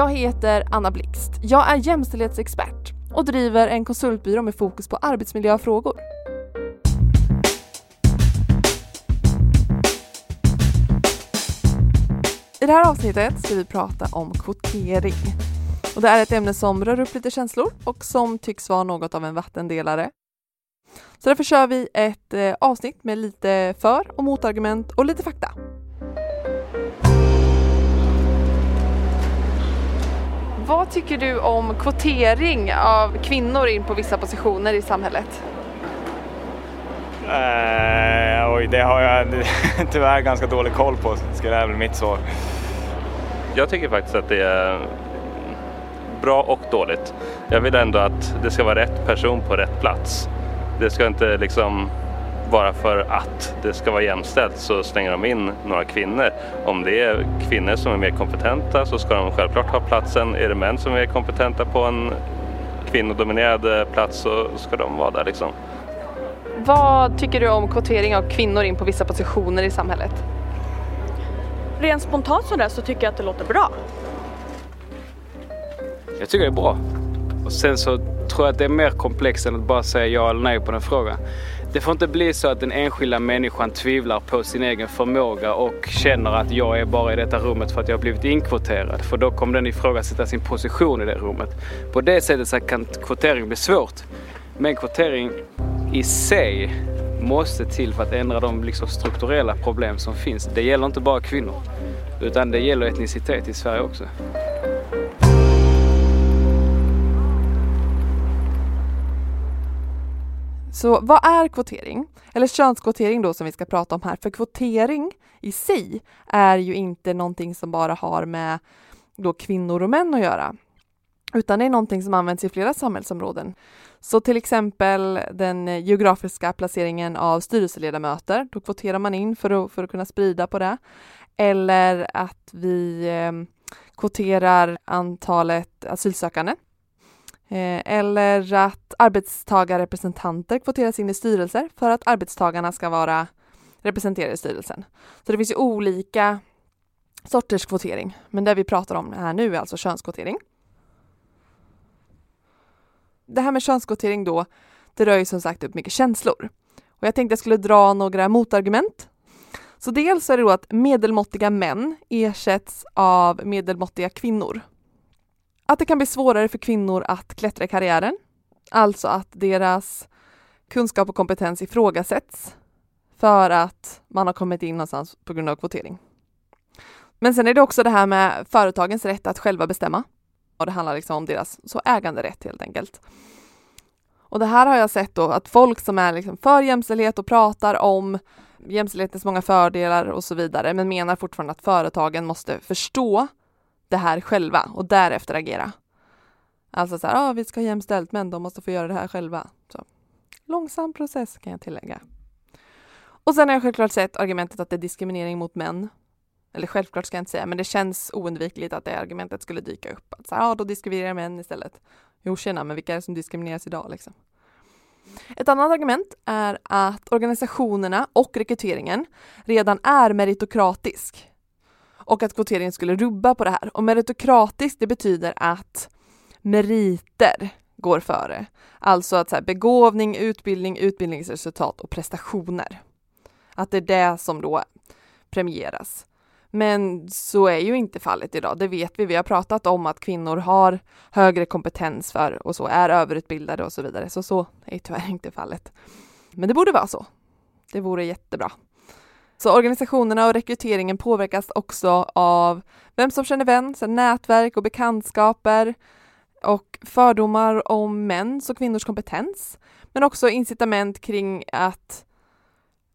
Jag heter Anna Blixt. Jag är jämställdhetsexpert och driver en konsultbyrå med fokus på arbetsmiljöfrågor. I det här avsnittet ska vi prata om kvotering. Och det är ett ämne som rör upp lite känslor och som tycks vara något av en vattendelare. Så därför kör vi ett eh, avsnitt med lite för och motargument och lite fakta. Vad tycker du om kvotering av kvinnor in på vissa positioner i samhället? Uh, oj, det har jag tyvärr ganska dålig koll på, skulle är väl mitt svar. Jag tycker faktiskt att det är bra och dåligt. Jag vill ändå att det ska vara rätt person på rätt plats. Det ska inte liksom bara för att det ska vara jämställt så slänger de in några kvinnor. Om det är kvinnor som är mer kompetenta så ska de självklart ha platsen. Är det män som är kompetenta på en kvinnodominerad plats så ska de vara där liksom. Vad tycker du om kvotering av kvinnor in på vissa positioner i samhället? Rent spontant sådär så tycker jag att det låter bra. Jag tycker det är bra. Och sen så tror jag att det är mer komplext än att bara säga ja eller nej på den frågan. Det får inte bli så att den enskilda människan tvivlar på sin egen förmåga och känner att jag är bara i detta rummet för att jag har blivit inkvoterad. För då kommer den ifrågasätta sin position i det rummet. På det sättet så kan kvotering bli svårt. Men kvotering i sig måste till för att ändra de liksom strukturella problem som finns. Det gäller inte bara kvinnor, utan det gäller etnicitet i Sverige också. Så vad är kvotering? Eller könskvotering då som vi ska prata om här. För kvotering i sig är ju inte någonting som bara har med då kvinnor och män att göra. Utan det är någonting som används i flera samhällsområden. Så till exempel den geografiska placeringen av styrelseledamöter, då kvoterar man in för att, för att kunna sprida på det. Eller att vi eh, kvoterar antalet asylsökande. Eh, eller att arbetstagarrepresentanter kvoteras in i styrelser för att arbetstagarna ska vara representerade i styrelsen. Så det finns ju olika sorters kvotering, men det vi pratar om här nu är alltså könskvotering det här med könskvotering då, det rör ju som sagt upp mycket känslor. Och jag tänkte jag skulle dra några motargument. Så dels är det då att medelmåttiga män ersätts av medelmåttiga kvinnor. Att det kan bli svårare för kvinnor att klättra i karriären. Alltså att deras kunskap och kompetens ifrågasätts för att man har kommit in någonstans på grund av kvotering. Men sen är det också det här med företagens rätt att själva bestämma. Och det handlar liksom om deras så äganderätt helt enkelt. Och det här har jag sett då att folk som är liksom för jämställdhet och pratar om jämställdhetens många fördelar och så vidare, men menar fortfarande att företagen måste förstå det här själva och därefter agera. Alltså så här, ah, vi ska ha jämställt, men de måste få göra det här själva. Så. Långsam process kan jag tillägga. Och sen har jag självklart sett argumentet att det är diskriminering mot män eller självklart ska jag inte säga, men det känns oundvikligt att det argumentet skulle dyka upp. Att så här, ja, då diskriminerar män istället. Jo, tjena, men vilka är det som diskrimineras idag liksom? Ett annat argument är att organisationerna och rekryteringen redan är meritokratisk och att kvoteringen skulle rubba på det här. Och meritokratiskt, det betyder att meriter går före. Alltså att så här, begåvning, utbildning, utbildningsresultat och prestationer. Att det är det som då premieras. Men så är ju inte fallet idag, det vet vi. Vi har pratat om att kvinnor har högre kompetens för och så är överutbildade och så vidare. Så så är tyvärr inte fallet. Men det borde vara så. Det vore jättebra. Så organisationerna och rekryteringen påverkas också av vem som känner vem, så nätverk och bekantskaper och fördomar om mäns och kvinnors kompetens. Men också incitament kring att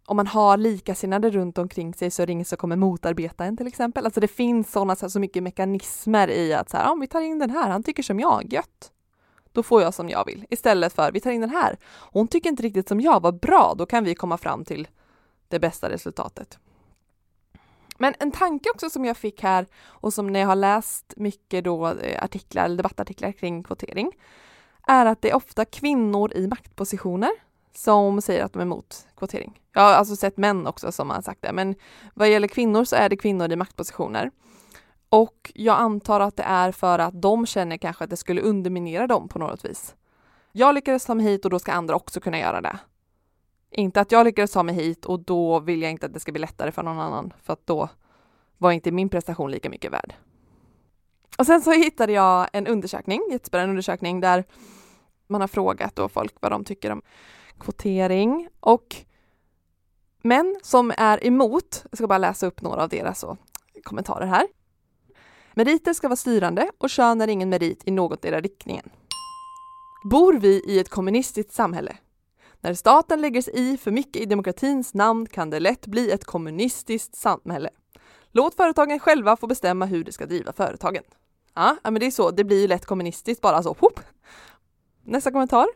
om man har likasinnade runt omkring sig så är det ingen som kommer motarbeta en till exempel. Alltså det finns sådana så, så mycket mekanismer i att så här, om vi tar in den här, han tycker som jag, gött. Då får jag som jag vill. Istället för, vi tar in den här, hon tycker inte riktigt som jag, vad bra, då kan vi komma fram till det bästa resultatet. Men en tanke också som jag fick här och som när jag har läst mycket då eh, artiklar eller debattartiklar kring kvotering är att det är ofta kvinnor i maktpositioner som säger att de är emot kvotering. Jag har alltså sett män också som har sagt det, men vad gäller kvinnor så är det kvinnor i maktpositioner. Och jag antar att det är för att de känner kanske att det skulle underminera dem på något vis. Jag lyckades ta mig hit och då ska andra också kunna göra det. Inte att jag lyckades ta mig hit och då vill jag inte att det ska bli lättare för någon annan för att då var inte min prestation lika mycket värd. Och sen så hittade jag en undersökning, jättespännande undersökning där man har frågat då folk vad de tycker om kvotering och män som är emot, jag ska bara läsa upp några av deras kommentarer här. Meriter ska vara styrande och kön är ingen merit i någotdera riktningen. Bor vi i ett kommunistiskt samhälle? När staten lägger sig i för mycket i demokratins namn kan det lätt bli ett kommunistiskt samhälle. Låt företagen själva få bestämma hur de ska driva företagen. Ja, men det är så, det blir ju lätt kommunistiskt bara så. Hopp. Nästa kommentar.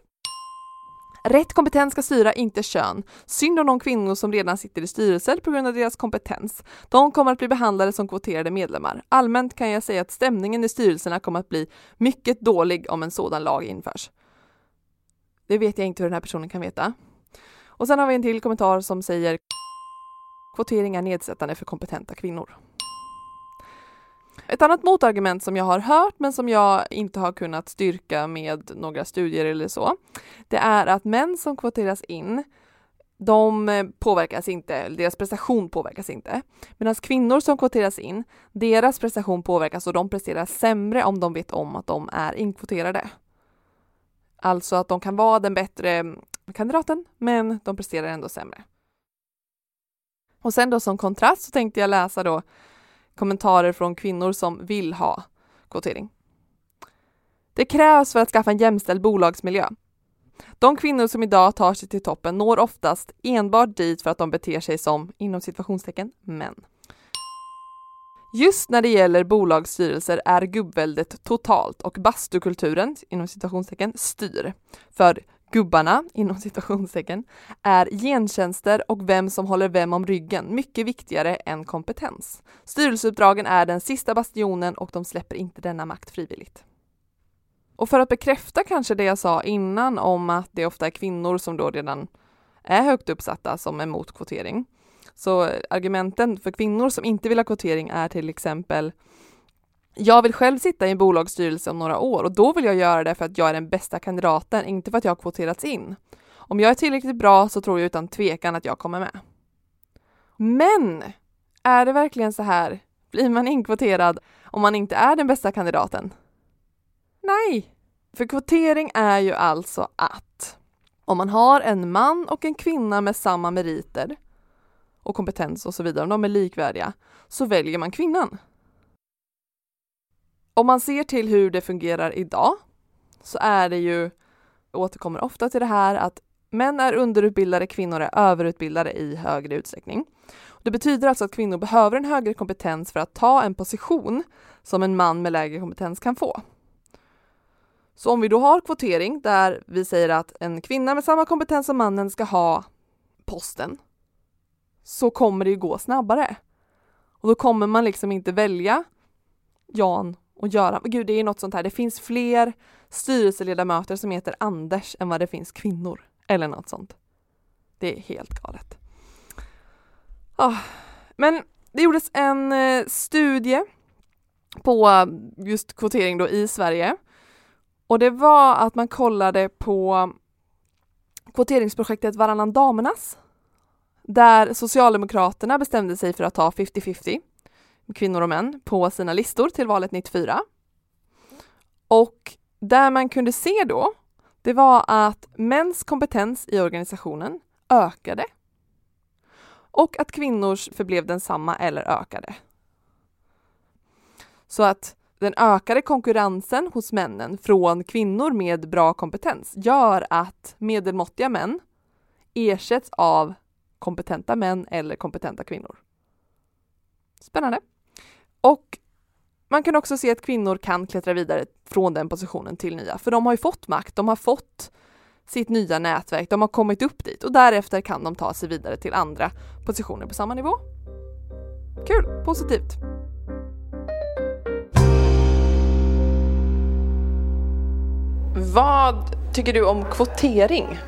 Rätt kompetens ska styra, inte kön. Synd om de kvinnor som redan sitter i styrelser på grund av deras kompetens. De kommer att bli behandlade som kvoterade medlemmar. Allmänt kan jag säga att stämningen i styrelserna kommer att bli mycket dålig om en sådan lag införs. Det vet jag inte hur den här personen kan veta. Och sen har vi en till kommentar som säger kvotering är nedsättande för kompetenta kvinnor. Ett annat motargument som jag har hört men som jag inte har kunnat styrka med några studier eller så, det är att män som kvoteras in de påverkas inte, deras prestation påverkas inte. Medan kvinnor som kvoteras in, deras prestation påverkas och de presterar sämre om de vet om att de är inkvoterade. Alltså att de kan vara den bättre mm, kandidaten, men de presterar ändå sämre. Och sen då som kontrast så tänkte jag läsa då kommentarer från kvinnor som vill ha kvotering. Det krävs för att skaffa en jämställd bolagsmiljö. De kvinnor som idag tar sig till toppen når oftast enbart dit för att de beter sig som, inom situationstecken, män. Just när det gäller bolagsstyrelser är gubbväldet totalt och bastukulturen, inom citationstecken, styr. För gubbarna, inom citationstecken, är gentjänster och vem som håller vem om ryggen mycket viktigare än kompetens. Styrelseuppdragen är den sista bastionen och de släpper inte denna makt frivilligt. Och för att bekräfta kanske det jag sa innan om att det ofta är kvinnor som då redan är högt uppsatta som är emot kvotering. Så argumenten för kvinnor som inte vill ha kvotering är till exempel jag vill själv sitta i en bolagsstyrelse om några år och då vill jag göra det för att jag är den bästa kandidaten, inte för att jag har kvoterats in. Om jag är tillräckligt bra så tror jag utan tvekan att jag kommer med. Men är det verkligen så här? Blir man inkvoterad om man inte är den bästa kandidaten? Nej, för kvotering är ju alltså att om man har en man och en kvinna med samma meriter och kompetens och så vidare, om de är likvärdiga, så väljer man kvinnan. Om man ser till hur det fungerar idag så är det ju, återkommer ofta till det här att män är underutbildade, kvinnor är överutbildade i högre utsträckning. Det betyder alltså att kvinnor behöver en högre kompetens för att ta en position som en man med lägre kompetens kan få. Så om vi då har kvotering där vi säger att en kvinna med samma kompetens som mannen ska ha posten så kommer det ju gå snabbare. Och då kommer man liksom inte välja Jan och Göran. Gud, det är något sånt här. Det finns fler styrelseledamöter som heter Anders än vad det finns kvinnor. Eller något sånt. Det är helt galet. Oh. Men det gjordes en eh, studie på just kvotering då i Sverige. Och det var att man kollade på kvoteringsprojektet Varannan damernas där Socialdemokraterna bestämde sig för att ta 50-50 kvinnor och män på sina listor till valet 94. Och där man kunde se då, det var att mäns kompetens i organisationen ökade och att kvinnors förblev densamma eller ökade. Så att den ökade konkurrensen hos männen från kvinnor med bra kompetens gör att medelmåttiga män ersätts av kompetenta män eller kompetenta kvinnor. Spännande. Och man kan också se att kvinnor kan klättra vidare från den positionen till nya, för de har ju fått makt, de har fått sitt nya nätverk, de har kommit upp dit och därefter kan de ta sig vidare till andra positioner på samma nivå. Kul, positivt. Vad tycker du om kvotering?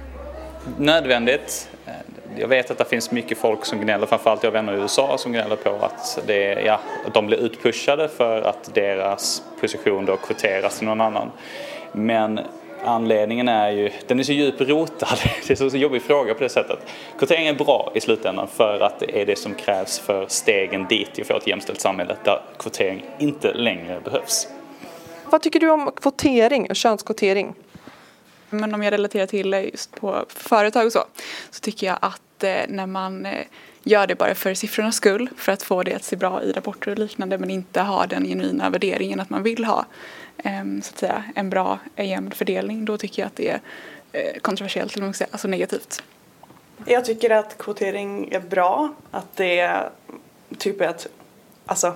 Nödvändigt jag vet att det finns mycket folk som gnäller, framförallt jag har vänner i USA som gnäller på att, det, ja, de blir utpushade för att deras position då kvoteras till någon annan. Men anledningen är ju, den är så djupt rotad, det är så, så jobbig fråga på det sättet. Kvotering är bra i slutändan för att det är det som krävs för stegen dit till att få ett jämställt samhälle där kvotering inte längre behövs. Vad tycker du om kvotering och könskvotering? Men om jag relaterar till just på företag och så, så tycker jag att eh, när man eh, gör det bara för siffrornas skull, för att få det att se bra i rapporter och liknande, men inte har den genuina värderingen att man vill ha eh, så att säga, en bra eh, jämn fördelning, då tycker jag att det är eh, kontroversiellt, eller säga, alltså negativt. Jag tycker att kvotering är bra, att det är typ ett, alltså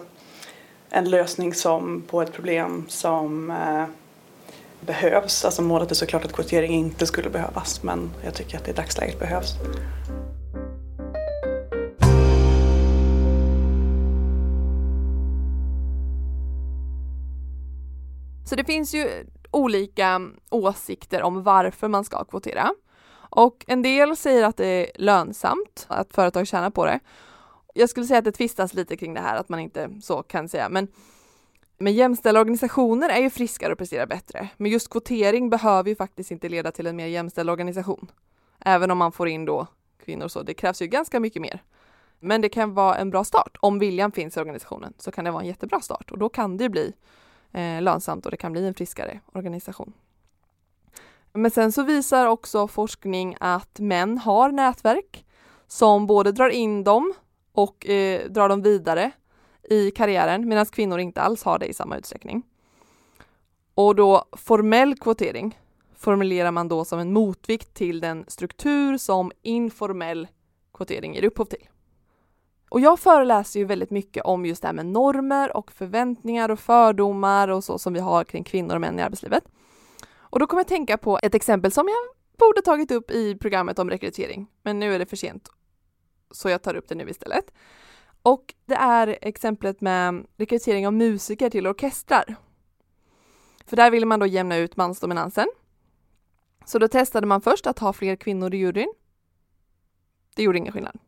en lösning som på ett problem som eh, behövs. Alltså målet är såklart att kvotering inte skulle behövas men jag tycker att det i dagsläget behövs. Så det finns ju olika åsikter om varför man ska kvotera. Och en del säger att det är lönsamt, att företag tjänar på det. Jag skulle säga att det tvistas lite kring det här, att man inte så kan säga, men men jämställda organisationer är ju friskare och presterar bättre. Men just kvotering behöver ju faktiskt inte leda till en mer jämställd organisation. Även om man får in då kvinnor så, det krävs ju ganska mycket mer. Men det kan vara en bra start. Om viljan finns i organisationen så kan det vara en jättebra start och då kan det bli eh, lönsamt och det kan bli en friskare organisation. Men sen så visar också forskning att män har nätverk som både drar in dem och eh, drar dem vidare i karriären medan kvinnor inte alls har det i samma utsträckning. Och då formell kvotering formulerar man då som en motvikt till den struktur som informell kvotering ger upphov till. Och jag föreläser ju väldigt mycket om just det här med normer och förväntningar och fördomar och så som vi har kring kvinnor och män i arbetslivet. Och då kommer jag tänka på ett exempel som jag borde tagit upp i programmet om rekrytering, men nu är det för sent. Så jag tar upp det nu istället. Och det är exemplet med rekrytering av musiker till orkestrar. För där ville man då jämna ut mansdominansen. Så då testade man först att ha fler kvinnor i juryn. Det gjorde ingen skillnad.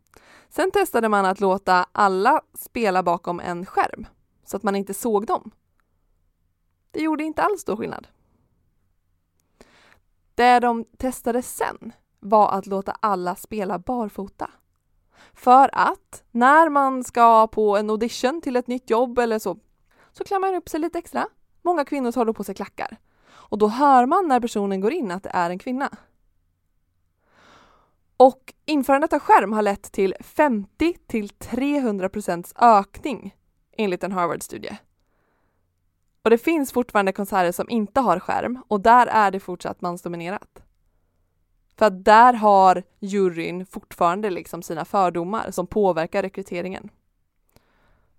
Sen testade man att låta alla spela bakom en skärm så att man inte såg dem. Det gjorde inte alls då skillnad. Det de testade sen var att låta alla spela barfota. För att när man ska på en audition till ett nytt jobb eller så, så klär man upp sig lite extra. Många kvinnor tar då på sig klackar. Och då hör man när personen går in att det är en kvinna. Och införandet av skärm har lett till 50 till 300 procents ökning enligt en Harvard-studie. Och det finns fortfarande konserter som inte har skärm och där är det fortsatt mansdominerat. För att där har juryn fortfarande liksom sina fördomar som påverkar rekryteringen.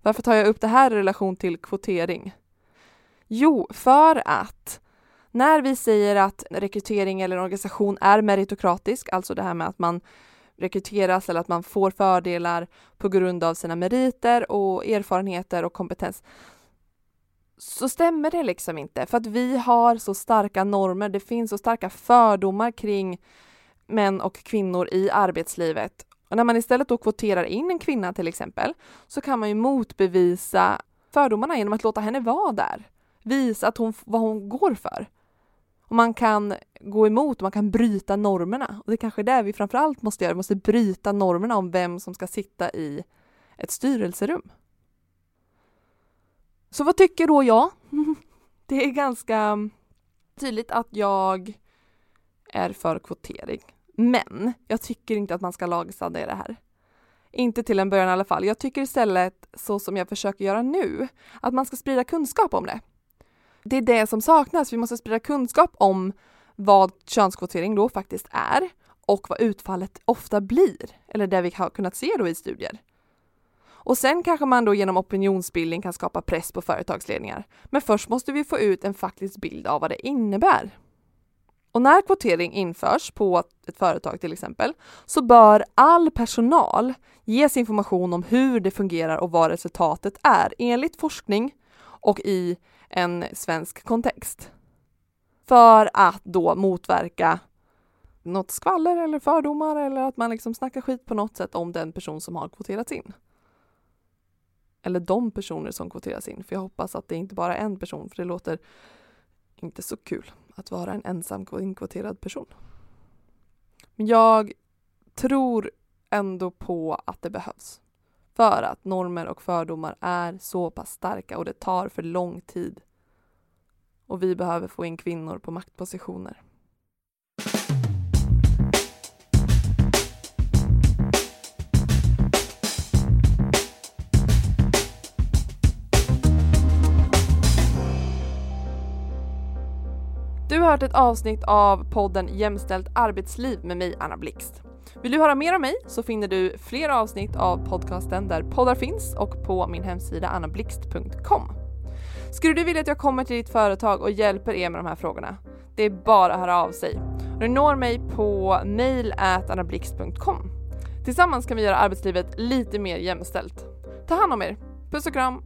Varför tar jag upp det här i relation till kvotering? Jo, för att när vi säger att rekrytering eller organisation är meritokratisk, alltså det här med att man rekryteras eller att man får fördelar på grund av sina meriter och erfarenheter och kompetens, så stämmer det liksom inte för att vi har så starka normer. Det finns så starka fördomar kring män och kvinnor i arbetslivet. Och när man istället då kvoterar in en kvinna till exempel så kan man ju motbevisa fördomarna genom att låta henne vara där. Visa att hon, vad hon går för. Och man kan gå emot och man kan bryta normerna. Och det är kanske är det vi framförallt måste göra. Vi måste bryta normerna om vem som ska sitta i ett styrelserum. Så vad tycker då jag? Det är ganska tydligt att jag är för kvotering. Men jag tycker inte att man ska lagstadga det här. Inte till en början i alla fall. Jag tycker istället, så som jag försöker göra nu, att man ska sprida kunskap om det. Det är det som saknas. Vi måste sprida kunskap om vad könskvotering då faktiskt är och vad utfallet ofta blir, eller det vi har kunnat se då i studier. Och sen kanske man då genom opinionsbildning kan skapa press på företagsledningar. Men först måste vi få ut en faktisk bild av vad det innebär. Och när kvotering införs på ett företag till exempel så bör all personal ges information om hur det fungerar och vad resultatet är enligt forskning och i en svensk kontext. För att då motverka något skvaller eller fördomar eller att man liksom snackar skit på något sätt om den person som har kvoterats in. Eller de personer som kvoteras in, för jag hoppas att det inte bara är en person, för det låter inte så kul att vara en ensam inkvoterad person. Men jag tror ändå på att det behövs. För att normer och fördomar är så pass starka och det tar för lång tid. Och vi behöver få in kvinnor på maktpositioner. Hört ett avsnitt av podden Jämställt arbetsliv med mig, Anna Blixt. Vill du höra mer om mig så finner du fler avsnitt av podcasten där poddar finns och på min hemsida annablixt.com. Skulle du vilja att jag kommer till ditt företag och hjälper er med de här frågorna? Det är bara att höra av sig. Du når mig på mail annablixt.com. Tillsammans kan vi göra arbetslivet lite mer jämställt. Ta hand om er. Puss och kram!